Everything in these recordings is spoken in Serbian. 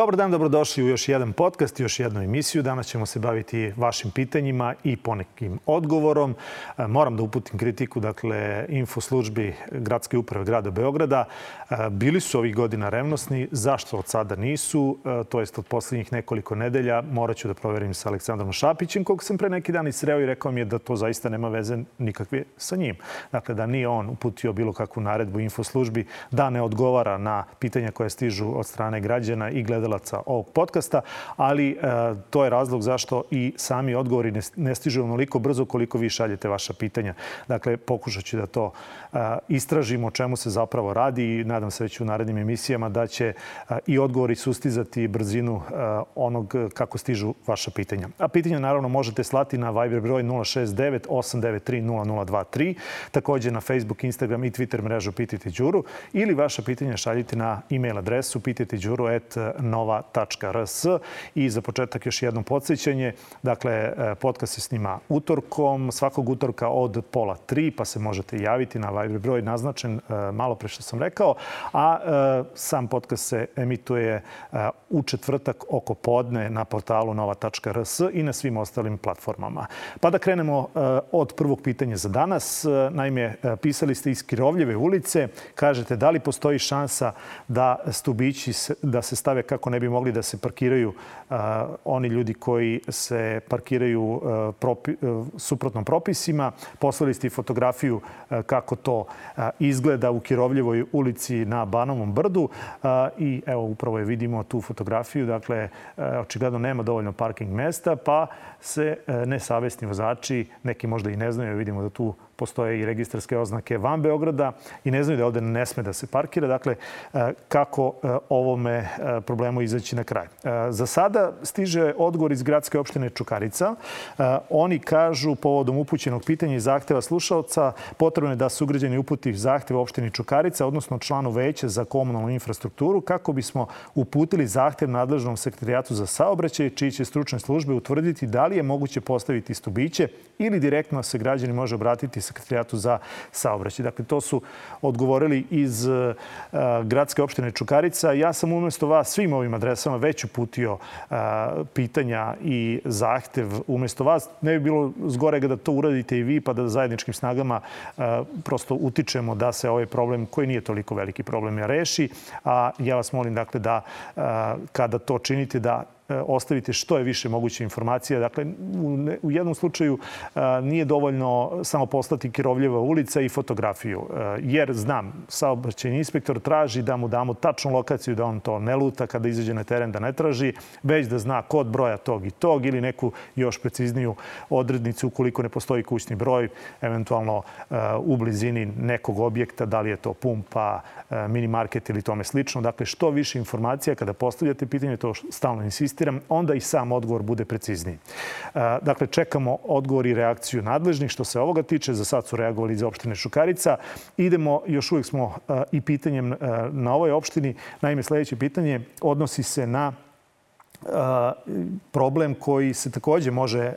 Dobar dan, dobrodošli u još jedan podcast, još jednu emisiju. Danas ćemo se baviti vašim pitanjima i ponekim odgovorom. E, moram da uputim kritiku, dakle, info službi Gradske uprave grada Beograda. E, bili su ovih godina revnosni. Zašto od sada nisu? E, to jest od poslednjih nekoliko nedelja. Morat ću da proverim sa Aleksandrom Šapićem, kog sam pre neki dan isreo i rekao mi je da to zaista nema veze nikakve sa njim. Dakle, da nije on uputio bilo kakvu naredbu info službi, da ne odgovara na pitanja koje stižu od strane građana i gledala gledalaca ovog podcasta, ali e, to je razlog zašto i sami odgovori ne, stižu onoliko brzo koliko vi šaljete vaša pitanja. Dakle, pokušat ću da to e, istražimo o čemu se zapravo radi i nadam se već u narednim emisijama da će e, i odgovori sustizati brzinu onog kako stižu vaša pitanja. A pitanja naravno možete slati na Viber broj 069 893 0023, takođe na Facebook, Instagram i Twitter mrežu Pitajte Đuru ili vaša pitanja šaljite na e-mail adresu pitajteđuru.nova nova.rs. I za početak još jedno podsjećanje. Dakle, e, podcast se snima utorkom, svakog utorka od pola tri, pa se možete javiti na Viber broj naznačen e, malo pre što sam rekao. A e, sam podcast se emituje u četvrtak oko podne na portalu nova.rs i na svim ostalim platformama. Pa da krenemo od prvog pitanja za danas. Naime, pisali ste iz Kirovljeve ulice. Kažete da li postoji šansa da stubići da se stave kako ne bi mogli da se parkiraju oni ljudi koji se parkiraju propi, suprotnom propisima. Poslali ste i fotografiju kako to izgleda u Kirovljevoj ulici na Banovom brdu i evo upravo je vidimo tu fotografiju. Dakle, očigledno nema dovoljno parking mesta pa se nesavesni vozači, neki možda i ne znaju, vidimo da tu postoje i registarske oznake van Beograda i ne znaju da ovde ne sme da se parkira. Dakle, e, kako e, ovome e, problemu izaći na kraj. Za sada stiže odgovor iz gradske opštine Čukarica. Oni kažu povodom upućenog pitanja i zahteva slušalca potrebno je da su ugrađeni uputi zahtev opštini Čukarica, odnosno članu veća za komunalnu infrastrukturu, kako bismo uputili zahtev nadležnom sekretarijatu za saobraćaj, čiji će stručne službe utvrditi da li je moguće postaviti stubiće ili direktno se građani može obratiti sekretarijatu za saobraćaj. Dakle, to su odgovorili iz uh, gradske opštine Čukarica. Ja sam umesto vas svim ovim adresama već uputio uh, pitanja i zahtev umesto vas. Ne bi bilo zgorega da to uradite i vi, pa da zajedničkim snagama uh, prosto utičemo da se ovaj problem, koji nije toliko veliki problem, ja reši. A ja vas molim dakle da kada to činite da E, ostaviti što je više moguće informacija. Dakle, u jednom slučaju e, nije dovoljno samo poslati Kirovljeva ulica i fotografiju, e, jer znam, saobraćajni inspektor traži da mu damo tačnu lokaciju, da on to ne luta kada izađe na teren, da ne traži, već da zna kod broja tog i tog ili neku još precizniju odrednicu ukoliko ne postoji kućni broj, eventualno u blizini nekog objekta, da li je to pumpa, minimarket ili tome slično. Dakle, što više informacija kada postavljate pitanje, to stalno insistira, insistiram, onda i sam odgovor bude precizniji. E, dakle, čekamo odgovor i reakciju nadležnih. Što se ovoga tiče, za sad su reagovali iz opštine Šukarica. Idemo, još uvijek smo e, i pitanjem e, na ovoj opštini. Naime, sledeće pitanje odnosi se na problem koji se takođe može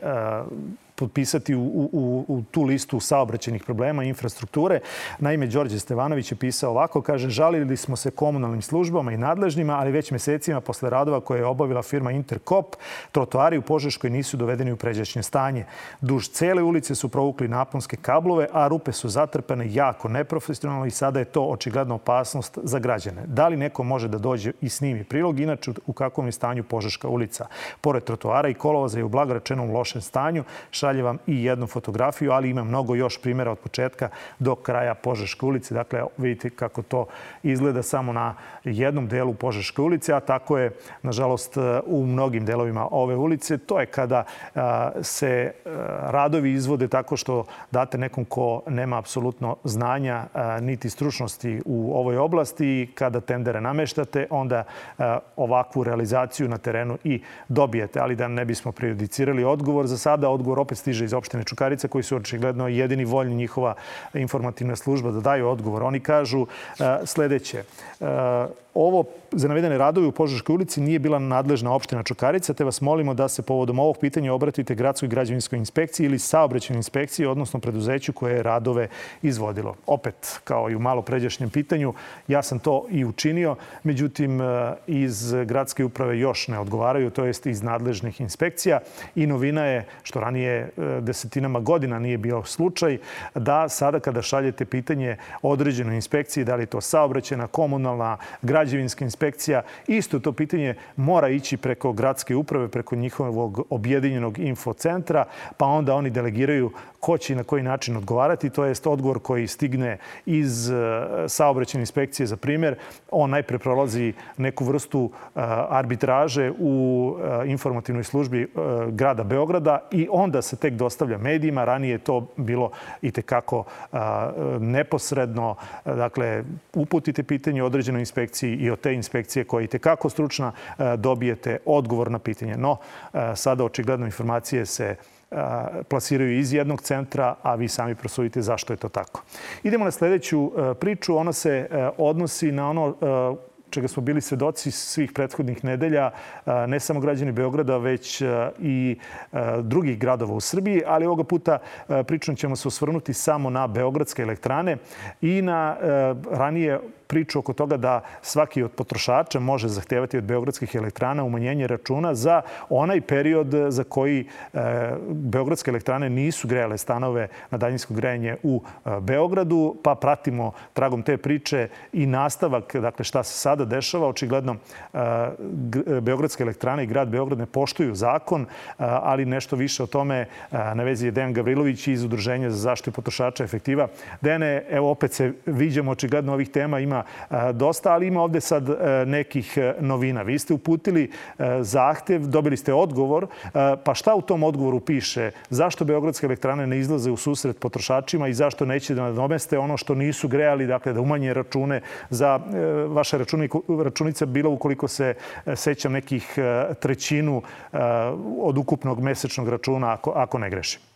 potpisati u, u, u tu listu saobraćenih problema infrastrukture. Naime, Đorđe Stevanović je pisao ovako, kaže, žalili smo se komunalnim službama i nadležnima, ali već mesecima posle radova koje je obavila firma Interkop, trotoari u Požeškoj nisu dovedeni u pređašnje stanje. Duž cele ulice su provukli naponske kablove, a rupe su zatrpane jako neprofesionalno i sada je to očigledna opasnost za građane. Da li neko može da dođe i snimi prilog, inače u kakvom je stanju Požeška ulica? Pored trotoara i kolovoza je u blago rečenom lošem stanju, šalje vam i jednu fotografiju, ali ima mnogo još primjera od početka do kraja Požeške ulice. Dakle, vidite kako to izgleda samo na jednom delu Požeške ulice, a tako je, nažalost, u mnogim delovima ove ulice. To je kada se radovi izvode tako što date nekom ko nema apsolutno znanja niti stručnosti u ovoj oblasti i kada tendere nameštate, onda ovakvu realizaciju na terenu i dobijete. Ali da ne bismo prejudicirali odgovor, za sada odgovor opet opet stiže iz opštine Čukarica, koji su očigledno jedini voljni njihova informativna služba da daju odgovor. Oni kažu sledeće. Ovo za navedene radove u Požeškoj ulici nije bila nadležna opština Čukarica, te vas molimo da se povodom ovog pitanja obratite gradskoj građevinskoj inspekciji ili saobraćenoj inspekciji, odnosno preduzeću koje je radove izvodilo. Opet, kao i u malo pređašnjem pitanju, ja sam to i učinio, međutim iz gradske uprave još ne odgovaraju, to jest iz nadležnih inspekcija. I novina je, što ranije desetinama godina nije bio slučaj, da sada kada šaljete pitanje određenoj inspekciji, da li to saobraćena, komunalna, građevinska inspekcija. Isto to pitanje mora ići preko gradske uprave, preko njihovog objedinjenog infocentra, pa onda oni delegiraju ko će i na koji način odgovarati. To jest odgovor koji stigne iz e, saobraćene inspekcije, za primjer. On najpre prolazi neku vrstu e, arbitraže u e, informativnoj službi grada Beograda i onda se tek dostavlja medijima. Ranije je to bilo i tekako neposredno. Dakle, uputite pitanje određenoj inspekciji i od te inspekcije koja je tekako stručna dobijete odgovor na pitanje. No, sada očigledno informacije se plasiraju iz jednog centra, a vi sami prosudite zašto je to tako. Idemo na sledeću priču. Ona se odnosi na ono čega smo bili svedoci svih prethodnih nedelja, ne samo građani Beograda, već i drugih gradova u Srbiji, ali ovoga puta pričom ćemo se osvrnuti samo na Beogradske elektrane i na ranije priču oko toga da svaki od potrošača može zahtevati od Beogradskih elektrana umanjenje računa za onaj period za koji e, Beogradske elektrane nisu grejale stanove na daljinsko grejanje u e, Beogradu, pa pratimo tragom te priče i nastavak, dakle šta se sada dešava. Očigledno e, Beogradske elektrane i grad Beograd ne poštuju zakon, ali nešto više o tome na vezi je Dejan Gavrilović iz Udruženja za zaštitu potrošača efektiva. Dejane, evo opet se viđamo, očigledno ovih tema ima dosta, ali ima ovde sad e, nekih e, novina. Vi ste uputili e, zahtev, dobili ste odgovor, pa šta u tom odgovoru piše? Zašto Beogradske elektrane ne izlaze u susret potrošačima i zašto neće da nadomeste ono što nisu grejali, dakle da umanje račune za vaše računice bilo ukoliko se sećam nekih trećinu od ukupnog mesečnog računa, ako, ako ne grešim?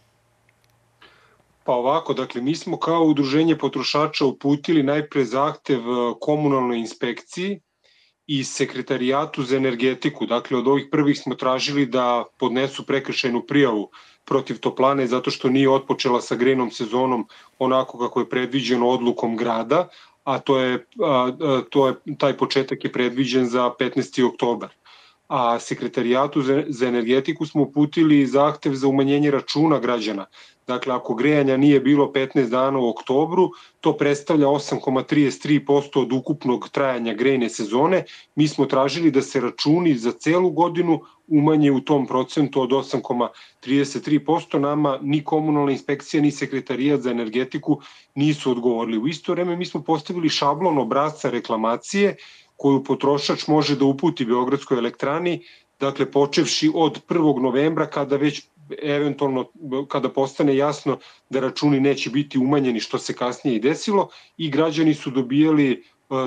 Pa ovako, dakle, mi smo kao udruženje potrošača uputili najpre zahtev e, komunalnoj inspekciji i sekretarijatu za energetiku. Dakle, od ovih prvih smo tražili da podnesu prekršajnu prijavu protiv toplane zato što nije otpočela sa grejnom sezonom onako kako je predviđeno odlukom grada, a to je, a, to je taj početak je predviđen za 15. oktobar a sekretarijatu za energetiku smo uputili zahtev za umanjenje računa građana. Dakle, ako grejanja nije bilo 15 dana u oktobru, to predstavlja 8,33% od ukupnog trajanja grejne sezone. Mi smo tražili da se računi za celu godinu umanje u tom procentu od 8,33%. Nama ni komunalna inspekcija, ni sekretarijat za energetiku nisu odgovorili. U isto vreme mi smo postavili šablon obrazca reklamacije koju potrošač može da uputi Beogradskoj elektrani, dakle počevši od 1. novembra kada već eventualno kada postane jasno da računi neće biti umanjeni što se kasnije i desilo i građani su dobijali e,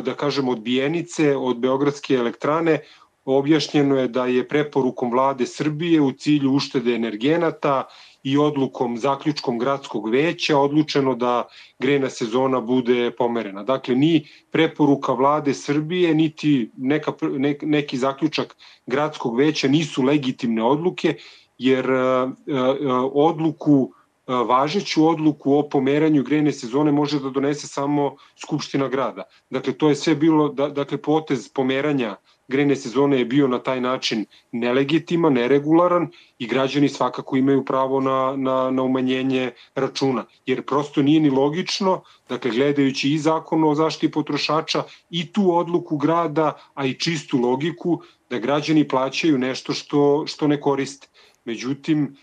da kažem odbijenice od Beogradske elektrane objašnjeno je da je preporukom vlade Srbije u cilju uštede energenata i odlukom, zaključkom gradskog veća odlučeno da grejna sezona bude pomerena. Dakle, ni preporuka vlade Srbije, niti neka, ne, neki zaključak gradskog veća nisu legitimne odluke, jer uh, uh, odluku važeću odluku o pomeranju grejne sezone može da donese samo Skupština grada. Dakle, to je sve bilo, da, dakle, potez pomeranja grejne sezone je bio na taj način nelegitiman, neregularan i građani svakako imaju pravo na, na, na umanjenje računa. Jer prosto nije ni logično, dakle gledajući i zakon o zaštiti potrošača i tu odluku grada, a i čistu logiku da građani plaćaju nešto što, što ne koriste. Međutim,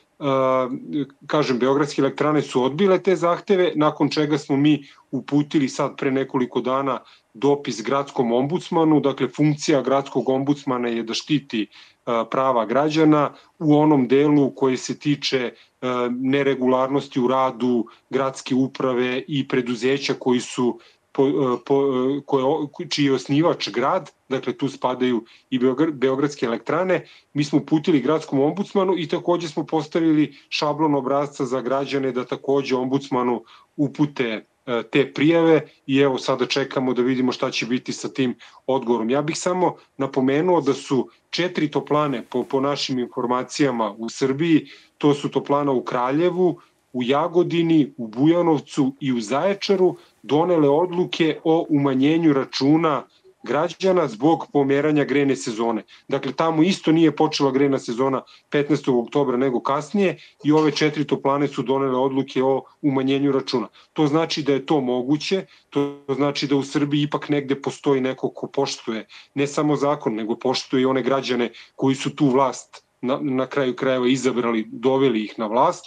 kažem, Beogradske elektrane su odbile te zahteve, nakon čega smo mi uputili sad pre nekoliko dana dopis gradskom ombudsmanu, dakle funkcija gradskog ombudsmana je da štiti prava građana u onom delu koji se tiče neregularnosti u radu gradske uprave i preduzeća koji su po, po, koje, čiji je osnivač grad, dakle tu spadaju i Beogradske elektrane, mi smo putili gradskom ombudsmanu i takođe smo postavili šablon obrazca za građane da takođe ombudsmanu upute E, te prijave i evo sada čekamo da vidimo šta će biti sa tim odgovorom. Ja bih samo napomenuo da su četiri toplane po, po našim informacijama u Srbiji, to su toplana u Kraljevu, u Jagodini, u Bujanovcu i u Zaječaru donele odluke o umanjenju računa građana zbog pomeranja grejne sezone. Dakle, tamo isto nije počela grejna sezona 15. oktobra nego kasnije i ove četiri toplane su donele odluke o umanjenju računa. To znači da je to moguće, to znači da u Srbiji ipak negde postoji neko ko poštuje ne samo zakon, nego poštuje i one građane koji su tu vlast na, na kraju krajeva izabrali, doveli ih na vlast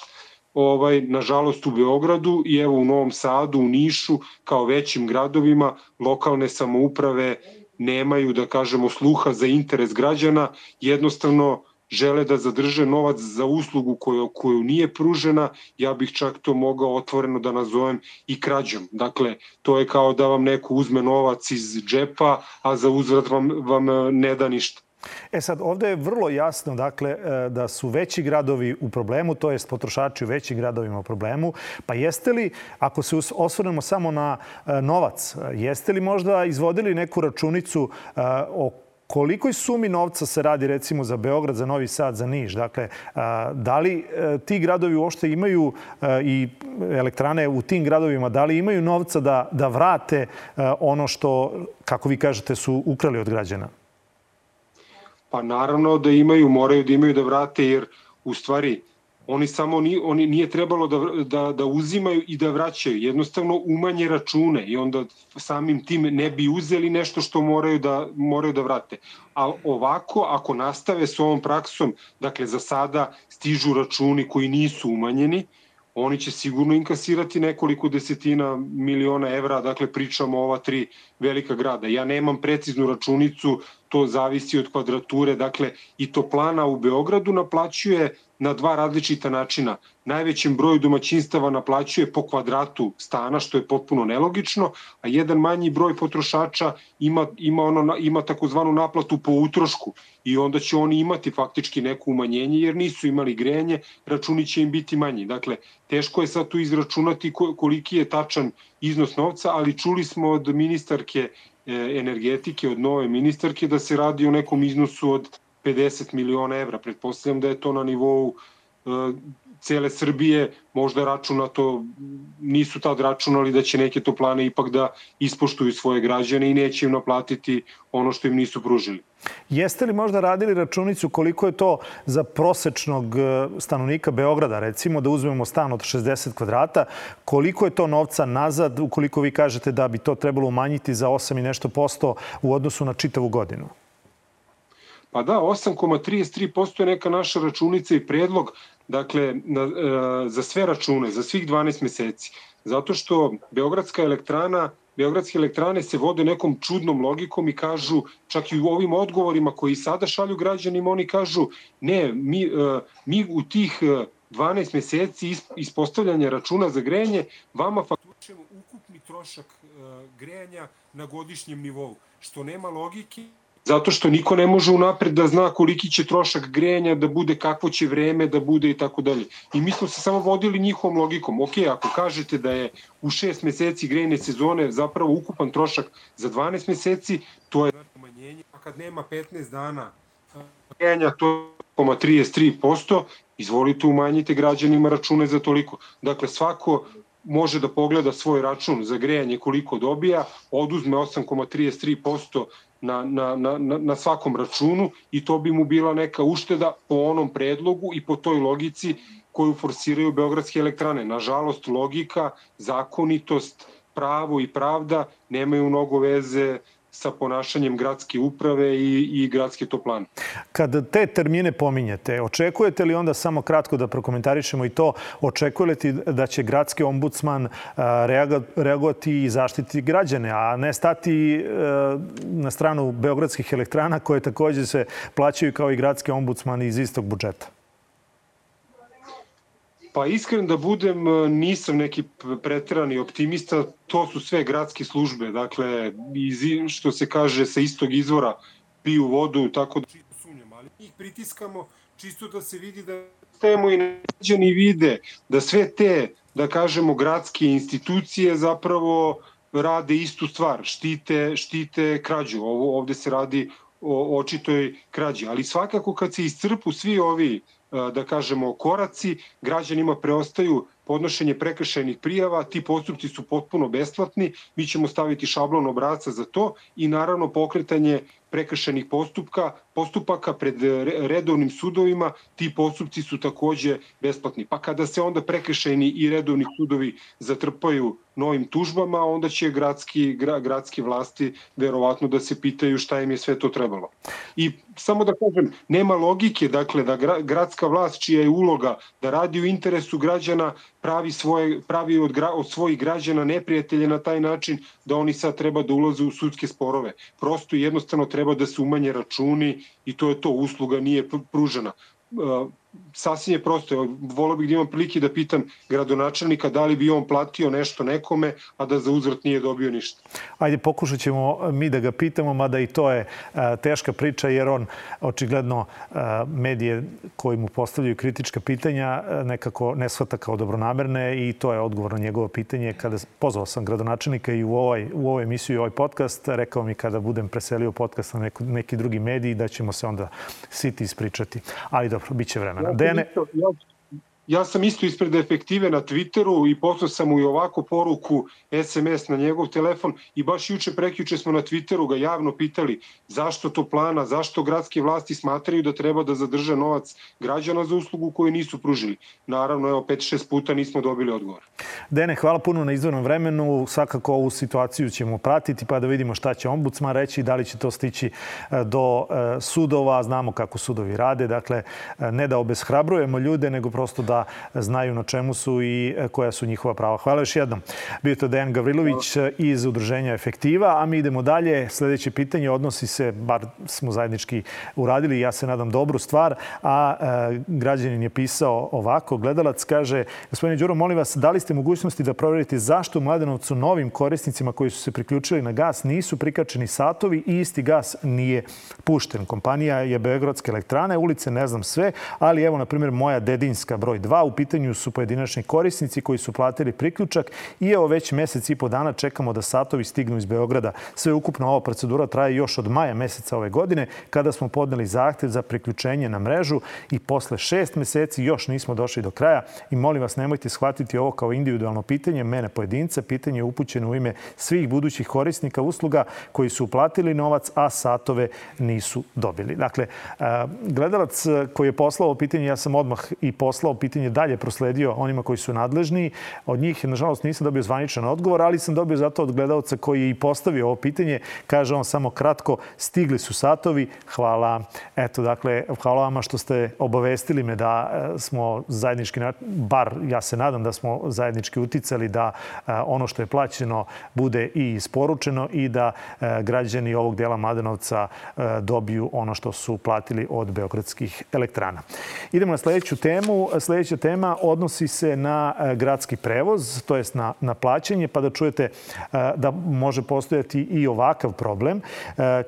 ovaj nažalost u Beogradu i evo u Novom Sadu, u Nišu, kao većim gradovima, lokalne samouprave nemaju, da kažemo, sluha za interes građana, jednostavno žele da zadrže novac za uslugu koju, koju nije pružena, ja bih čak to mogao otvoreno da nazovem i krađom. Dakle, to je kao da vam neko uzme novac iz džepa, a za uzvrat vam, vam ne da ništa. E sad, ovde je vrlo jasno dakle, e, da su veći gradovi u problemu, to jest potrošači u većim gradovima u problemu. Pa jeste li, ako se osvrnemo samo na e, novac, jeste li možda izvodili neku računicu e, o kolikoj sumi novca se radi recimo za Beograd, za Novi Sad, za Niš? Dakle, da li ti gradovi uopšte imaju i elektrane u tim gradovima, da li imaju novca da, da vrate ono što, kako vi kažete, su ukrali od građana? Pa naravno da imaju, moraju da imaju da vrate, jer u stvari oni samo ni, oni nije trebalo da, da, da uzimaju i da vraćaju. Jednostavno umanje račune i onda samim tim ne bi uzeli nešto što moraju da, moraju da vrate. A ovako, ako nastave s ovom praksom, dakle za sada stižu računi koji nisu umanjeni, oni će sigurno inkasirati nekoliko desetina miliona evra, dakle pričamo ova tri velika grada. Ja nemam preciznu računicu, to zavisi od kvadrature, dakle i to plana u Beogradu naplaćuje na dva različita načina. Najvećem broju domaćinstava naplaćuje po kvadratu stana, što je potpuno nelogično, a jedan manji broj potrošača ima, ima, ono, ima takozvanu naplatu po utrošku i onda će oni imati faktički neko umanjenje jer nisu imali grejanje, računi će im biti manji. Dakle, teško je sad tu izračunati koliki je tačan iznos novca, ali čuli smo od ministarke energetike, od nove ministarke, da se radi o nekom iznosu od 50 miliona evra. Pretpostavljam da je to na nivou e, cele Srbije, možda računa to, nisu tad računali da će neke toplane ipak da ispoštuju svoje građane i neće im naplatiti ono što im nisu pružili. Jeste li možda radili računicu koliko je to za prosečnog e, stanovnika Beograda, recimo da uzmemo stan od 60 kvadrata, koliko je to novca nazad ukoliko vi kažete da bi to trebalo umanjiti za 8 i nešto posto u odnosu na čitavu godinu? Pa da, 8,33% je neka naša računica i predlog dakle, na, e, za sve račune, za svih 12 meseci. Zato što Beogradska elektrana Beogradske elektrane se vode nekom čudnom logikom i kažu, čak i u ovim odgovorima koji sada šalju građanima, oni kažu, ne, mi, e, mi u tih 12 e, meseci ispostavljanja računa za grejanje vama fakturišemo ukupni trošak grejanja na godišnjem nivou, što nema logike zato što niko ne može unapred da zna koliki će trošak grejanja da bude, kakvo će vreme da bude i tako dalje. I mi smo se samo vodili njihovom logikom. Ok, ako kažete da je u 6 meseci grejne sezone zapravo ukupan trošak za 12 meseci, to je umanjenje, a kad nema 15 dana grejanja, to je 33%, izvolite umanjite građanima račune za toliko. Dakle, svako može da pogleda svoj račun za grejanje koliko dobija, oduzme 8,33% na, na, na, na svakom računu i to bi mu bila neka ušteda po onom predlogu i po toj logici koju forsiraju Beogradske elektrane. Nažalost, logika, zakonitost, pravo i pravda nemaju mnogo veze sa ponašanjem gradske uprave i, i gradske toplane. Kad te termine pominjete, očekujete li onda samo kratko da prokomentarišemo i to, očekujete li da će gradski ombudsman reagovati i zaštiti građane, a ne stati e, na stranu beogradskih elektrana koje takođe se plaćaju kao i gradski ombudsman iz istog budžeta? Pa iskren da budem, nisam neki preterani optimista, to su sve gradske službe, dakle, iz, što se kaže sa istog izvora piju vodu, tako da sunjamo, ali njih pritiskamo čisto da se vidi da stajemo i neđani vide da sve te, da kažemo, gradske institucije zapravo rade istu stvar, štite, štite krađu. Ovo, ovde se radi o očitoj krađi, ali svakako kad se iscrpu svi ovi da kažemo, koraci, građanima preostaju podnošenje prekršajnih prijava, ti postupci su potpuno besplatni, mi ćemo staviti šablon obraca za to i naravno pokretanje prekršajnih postupka, postupaka pred redovnim sudovima, ti postupci su takođe besplatni. Pa kada se onda prekršajni i redovni sudovi zatrpaju novim tužbama, onda će gradski, gra, gradski vlasti verovatno da se pitaju šta im je sve to trebalo. I samo da kažem, nema logike dakle da gradska vlast čija je uloga da radi u interesu građana pravi, svoje, pravi od, gra, od svojih građana neprijatelje na taj način da oni sad treba da ulaze u sudske sporove. Prosto jednostavno treba da se umanje računi i to je to, usluga nije pružena sasvim je prosto. Volio bih da imam prilike da pitam gradonačelnika da li bi on platio nešto nekome, a da za uzvrat nije dobio ništa. Ajde, pokušat ćemo mi da ga pitamo, mada i to je teška priča, jer on očigledno medije koji mu postavljaju kritička pitanja nekako ne shvata kao dobronamerne i to je odgovor na njegovo pitanje. Kada pozvao sam gradonačelnika i u, ovoj, u ovoj emisiju i ovaj podcast, rekao mi kada budem preselio podcast na neko, neki drugi mediji da ćemo se onda siti ispričati. Ali dobro, bit će vremena vremena. Dene... Ja, sam isto ispred efektive na Twitteru i poslao sam mu i ovako poruku SMS na njegov telefon i baš juče prekjuče smo na Twitteru ga javno pitali zašto to plana, zašto gradske vlasti smatraju da treba da zadrže novac građana za uslugu koju nisu pružili. Naravno, evo, 5-6 puta nismo dobili odgovor. Dene, hvala puno na izvornom vremenu. Svakako ovu situaciju ćemo pratiti pa da vidimo šta će ombudsman reći, da li će to stići e, do e, sudova. Znamo kako sudovi rade. Dakle, e, ne da obeshrabrujemo ljude, nego prosto da znaju na čemu su i koja su njihova prava. Hvala još jednom. Bio to Dejan Gavrilović iz Udruženja Efektiva, a mi idemo dalje. Sledeće pitanje odnosi se, bar smo zajednički uradili, ja se nadam dobru stvar, a građanin je pisao ovako. Gledalac kaže, gospodine Đuro, molim vas, da li ste mogućnosti da proverite zašto u Mladenovcu novim korisnicima koji su se priključili na gas nisu prikačeni satovi i isti gas nije pušten. Kompanija je Beogradske elektrane, ulice ne znam sve, ali evo, na primjer, moja Dedinska broj 2, u pitanju su pojedinačni korisnici koji su platili priključak i evo već mesec i po dana čekamo da satovi stignu iz Beograda. Sve ukupno ova procedura traje još od maja meseca ove godine, kada smo podneli zahtev za priključenje na mrežu i posle šest meseci još nismo došli do kraja i molim vas nemojte shvatiti ovo kao individualno pitanje mene pojedinca. Pitanje je upućeno u ime svih budućih korisnika usluga koji su uplatili novac, a satove nisu dobili. Dakle, gledalac koji je poslao ovo pitanje, ja sam odmah i poslao pitanje dalje prosledio onima koji su nadležni. Od njih, nažalost, nisam dobio zvaničan odgovor, ali sam dobio zato od gledalca koji je i postavio ovo pitanje. Kaže on samo kratko, stigli su satovi, hvala. Eto, dakle, hvala vama što ste obavestili me da smo zajednički, bar ja se nadam da smo zajednički uticali da ono što je plaćeno bude i isporučeno i da građani ovog dela Mladenovca dobiju ono što su platili od beogradskih elektrana. Idemo na sledeću temu. Sledeća tema odnosi se na gradski prevoz, to jest na, na plaćanje, pa da čujete da može postojati i ovakav problem.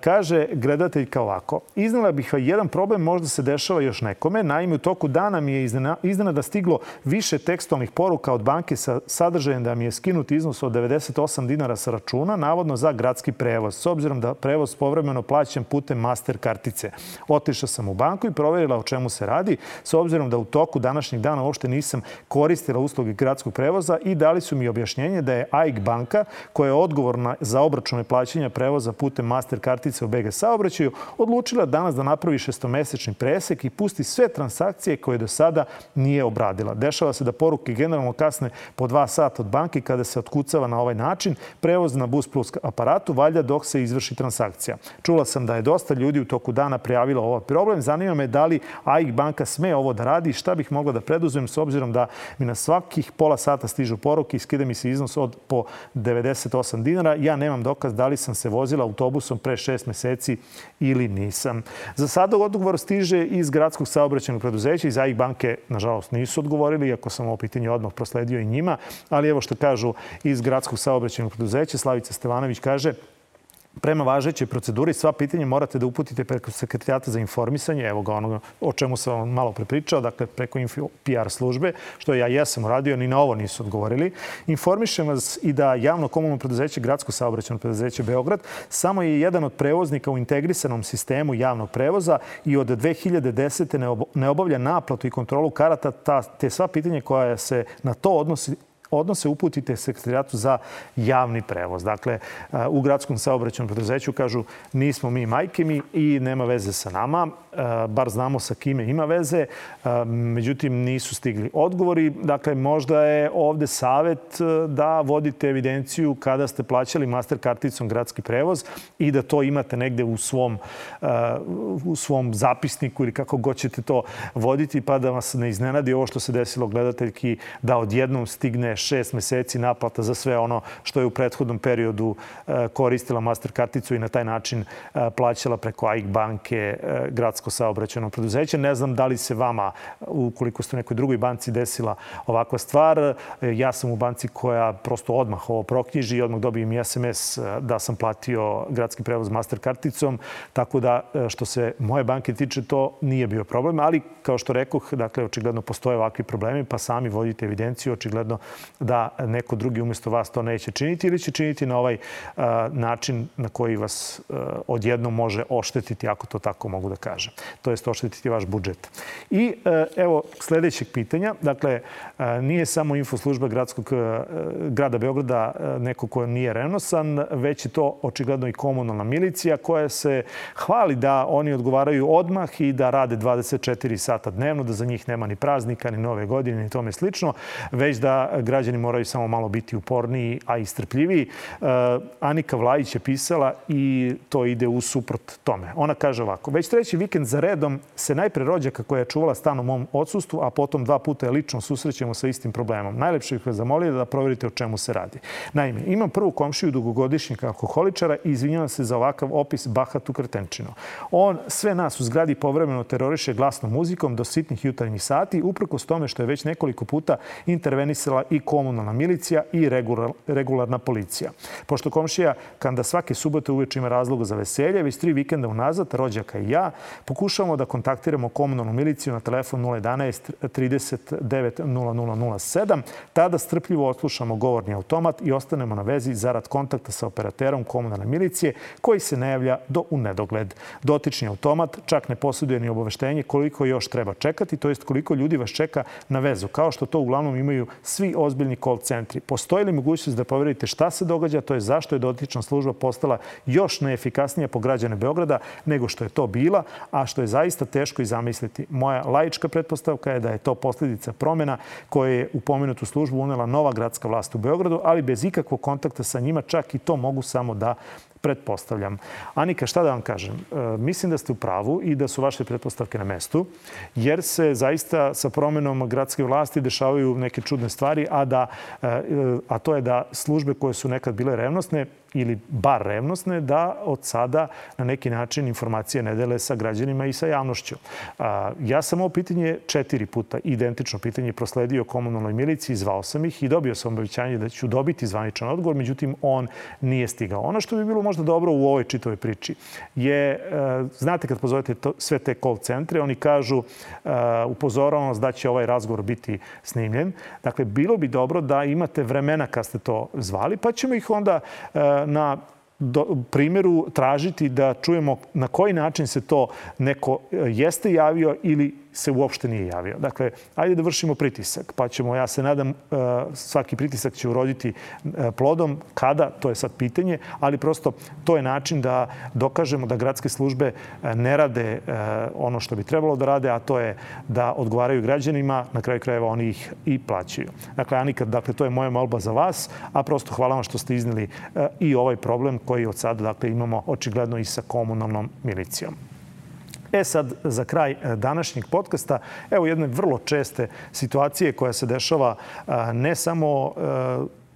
Kaže gledateljka ovako. Iznala bih jedan problem, možda se dešava još nekome. Naime, u toku dana mi je iznenada stiglo više tekstualnih poruka od banke sa sadržajem da mi je skinut iznos od 98 dinara sa računa, navodno za gradski prevoz. S obzirom da prevoz povremeno plaćam putem master kartice. Otišla sam u banku i proverila o čemu se radi, s obzirom da u toku današnjeg dana uopšte nisam koristila usluge gradskog prevoza i dali su mi objašnjenje da je AIK banka, koja je odgovorna za obračune plaćanja prevoza putem master kartice u BG saobraćaju, odlučila danas da napravi šestomesečni presek i pusti sve transakcije koje do sada nije obradila. Dešava se da poruke generalno kasne po dva sata od banke kada se otkucava na ovaj način prevoz na Bus Plus aparatu, valjda dok se izvrši transakcija. Čula sam da je dosta ljudi u toku dana prijavilo ovaj problem. Zanima me da li AIK banka sme ovo da radi i šta bih mogla da preduzmem s obzirom da mi na svakih pola sata stižu poruke i skida mi se iznos od po 98 dinara. Ja nemam dokaz da li sam se vozila autobusom pre šest meseci ili nisam. Za sada odgovor stiže iz gradskog saobraćenog preduzeća, iz AIK banke, nažalost, nisu odgovorili, iako sam ovo pitanje odmah prosledio i njima, ali evo što kažu iz gradskog saobraćenog preduzeća, Slavica Stevanović kaže Prema važećoj proceduri sva pitanja morate da uputite preko sekretarijata za informisanje, evo ga ono o čemu sam vam malo prepričao, dakle preko info PR službe, što ja jesam uradio, ni na ovo nisu odgovorili. Informišem vas i da javno komunalno preduzeće, gradsko saobraćeno preduzeće Beograd, samo je jedan od prevoznika u integrisanom sistemu javnog prevoza i od 2010. ne obavlja naplatu i kontrolu karata, ta, te sva pitanja koja se na to odnosi odnose uputite sekretarijatu za javni prevoz. Dakle, u gradskom saobraćenom preduzeću kažu nismo mi majke mi i nema veze sa nama. Bar znamo sa kime ima veze. Međutim, nisu stigli odgovori. Dakle, možda je ovde savet da vodite evidenciju kada ste plaćali master karticom gradski prevoz i da to imate negde u svom, u svom zapisniku ili kako god ćete to voditi, pa da vas ne iznenadi ovo što se desilo gledateljki, da odjednom stigne šest meseci naplata za sve ono što je u prethodnom periodu e, koristila master karticu i na taj način e, plaćala preko AIK banke e, gradsko saobraćeno preduzeće. Ne znam da li se vama, ukoliko ste u nekoj drugoj banci desila ovakva stvar. Ja sam u banci koja prosto odmah ovo proknjiži i odmah dobijem i SMS da sam platio gradski prevoz master karticom. Tako da što se moje banke tiče to nije bio problem, ali kao što rekoh, dakle očigledno postoje ovakvi problemi pa sami vodite evidenciju, očigledno da neko drugi umesto vas to neće činiti ili će činiti na ovaj način na koji vas odjednom može oštetiti, ako to tako mogu da kažem. To jest oštetiti vaš budžet. I evo sledećeg pitanja. Dakle, nije samo infoslužba gradskog, grada Beograda neko ko nije renosan, već je to očigledno i komunalna milicija koja se hvali da oni odgovaraju odmah i da rade 24 sata dnevno, da za njih nema ni praznika, ni nove godine, ni tome slično, već da građani moraju samo malo biti uporniji, a i strpljiviji. E, Anika Vlajić je pisala i to ide u suprot tome. Ona kaže ovako, već treći vikend za redom se najpre rođaka koja je čuvala stan u mom odsustvu, a potom dva puta je lično susrećemo sa istim problemom. Najlepše ih vas zamolio da proverite o čemu se radi. Naime, imam prvu komšiju dugogodišnjeg alkoholičara i izvinjavam se za ovakav opis bahatu kretenčino. On sve nas u zgradi povremeno teroriše glasnom muzikom do sitnih jutarnjih sati, uprkos tome što je već nekoliko puta intervenisala i komunalna milicija i regularna policija. Pošto komšija kanda svake subote uveče ima razloga za veselje, već tri vikenda unazad, rođaka i ja, pokušavamo da kontaktiramo komunalnu miliciju na telefon 011 39 0007. Tada strpljivo oslušamo govorni automat i ostanemo na vezi zarad kontakta sa operaterom komunalne milicije koji se ne javlja do u nedogled. Dotični automat čak ne posjeduje ni obaveštenje koliko još treba čekati, to jest koliko ljudi vas čeka na vezu, kao što to uglavnom imaju svi ozbiljni ozbiljni call centri. Postoji li mogućnost da poverite šta se događa, to je zašto je dotična služba postala još neefikasnija po građane Beograda nego što je to bila, a što je zaista teško i zamisliti. Moja lajička pretpostavka je da je to posljedica promena koje je u pomenutu službu unela nova gradska vlast u Beogradu, ali bez ikakvog kontakta sa njima čak i to mogu samo da pretpostavljam. Anika, šta da vam kažem? E, mislim da ste u pravu i da su vaše pretpostavke na mestu, jer se zaista sa promenom gradske vlasti dešavaju neke čudne stvari, a, da, e, a to je da službe koje su nekad bile revnosne ili bar revnosne, da od sada na neki način informacije ne dele sa građanima i sa javnošću. Ja sam ovo pitanje četiri puta, identično pitanje, prosledio komunalnoj miliciji, zvao sam ih i dobio sam obavićanje da ću dobiti zvaničan odgovor, međutim on nije stigao. Ono što bi bilo možda dobro u ovoj čitavoj priči je, e, znate kad pozovete to, sve te call centre, oni kažu e, upozoravam vas da će ovaj razgovor biti snimljen. Dakle, bilo bi dobro da imate vremena kad ste to zvali, pa ćemo ih onda e, na do, primjeru tražiti da čujemo na koji način se to neko jeste javio ili se uopšte nije javio. Dakle, ajde da vršimo pritisak, pa ćemo, ja se nadam, e, svaki pritisak će uroditi e, plodom. Kada, to je sad pitanje, ali prosto to je način da dokažemo da gradske službe e, ne rade ono što bi trebalo da rade, a to je da odgovaraju građanima, na kraju krajeva oni ih i plaćaju. Dakle, Anika, dakle, to je moja molba za vas, a prosto hvala vam što ste iznili i ovaj problem koji od sada dakle, imamo očigledno i sa komunalnom milicijom. E sad, za kraj današnjeg podcasta, evo jedne vrlo česte situacije koja se dešava ne samo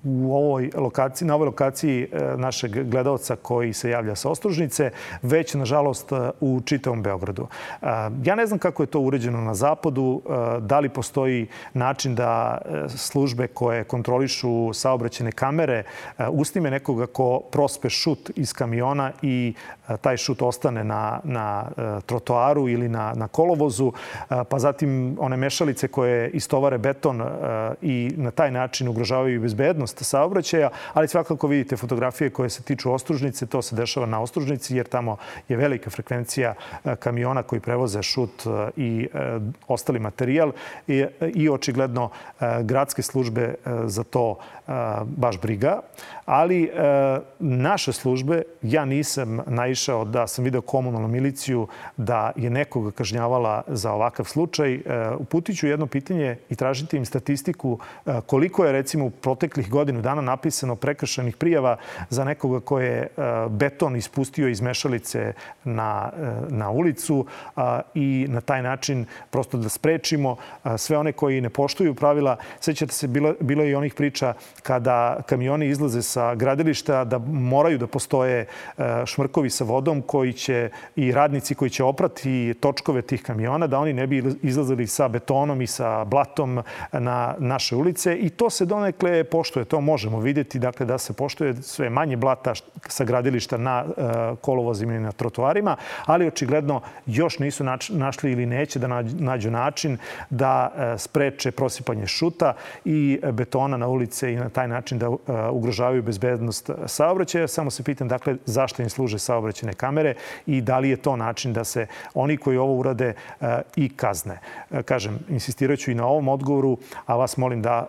u ovoj lokaciji, na ovoj lokaciji e, našeg gledalca koji se javlja sa ostružnice, već, nažalost, e, u čitavom Beogradu. E, ja ne znam kako je to uređeno na zapadu, da li postoji način da službe koje kontrolišu saobraćene kamere usnime nekoga ko prospe šut iz kamiona i taj šut ostane na, na trotoaru ili na, na kolovozu, pa zatim one mešalice koje istovare beton i na taj način ugrožavaju bezbednost bezbednost saobraćaja, ali svakako vidite fotografije koje se tiču ostružnice, to se dešava na ostružnici jer tamo je velika frekvencija e, kamiona koji prevoze šut e, i e, ostali materijal i, i očigledno gradske službe za to baš briga. Ali naše službe, ja nisam naišao da sam video komunalnu miliciju da je nekoga kažnjavala za ovakav slučaj. Uputiću jedno pitanje i tražite im statistiku koliko je recimo u proteklih godina godinu dana napisano prekršenih prijava za nekoga ko je e, beton ispustio iz mešalice na, e, na ulicu i na taj način prosto da sprečimo sve one koji ne poštuju pravila. Sećate se, bilo, bilo je i onih priča kada kamioni izlaze sa gradilišta da moraju da postoje e, šmrkovi sa vodom koji će i radnici koji će oprati točkove tih kamiona da oni ne bi izlazili sa betonom i sa blatom na naše ulice i to se donekle poštuje. To možemo vidjeti, dakle da se poštuje sve manje blata sa gradilišta na e, kolovozima i na trotoarima, ali očigledno još nisu našli ili neće da nađu način da e, spreče prosipanje šuta i betona na ulice i na taj način da e, ugrožavaju bezbednost saobraćaja. Samo se pitam, dakle, zašto im služe saobraćene kamere i da li je to način da se oni koji ovo urade i kazne. Kažem, insistiraću i na ovom odgovoru, a vas molim da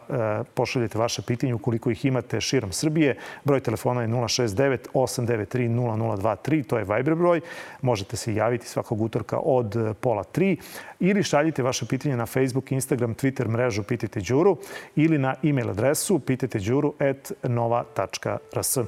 pošaljete vaše pitanje ukoliko ukoliko ih imate širom Srbije. Broj telefona je 069 893 0023, to je Viber broj. Možete se javiti svakog utorka od pola tri ili šaljite vaše pitanje na Facebook, Instagram, Twitter mrežu Pitajte Đuru ili na e-mail adresu pitateđuru.nova.rs.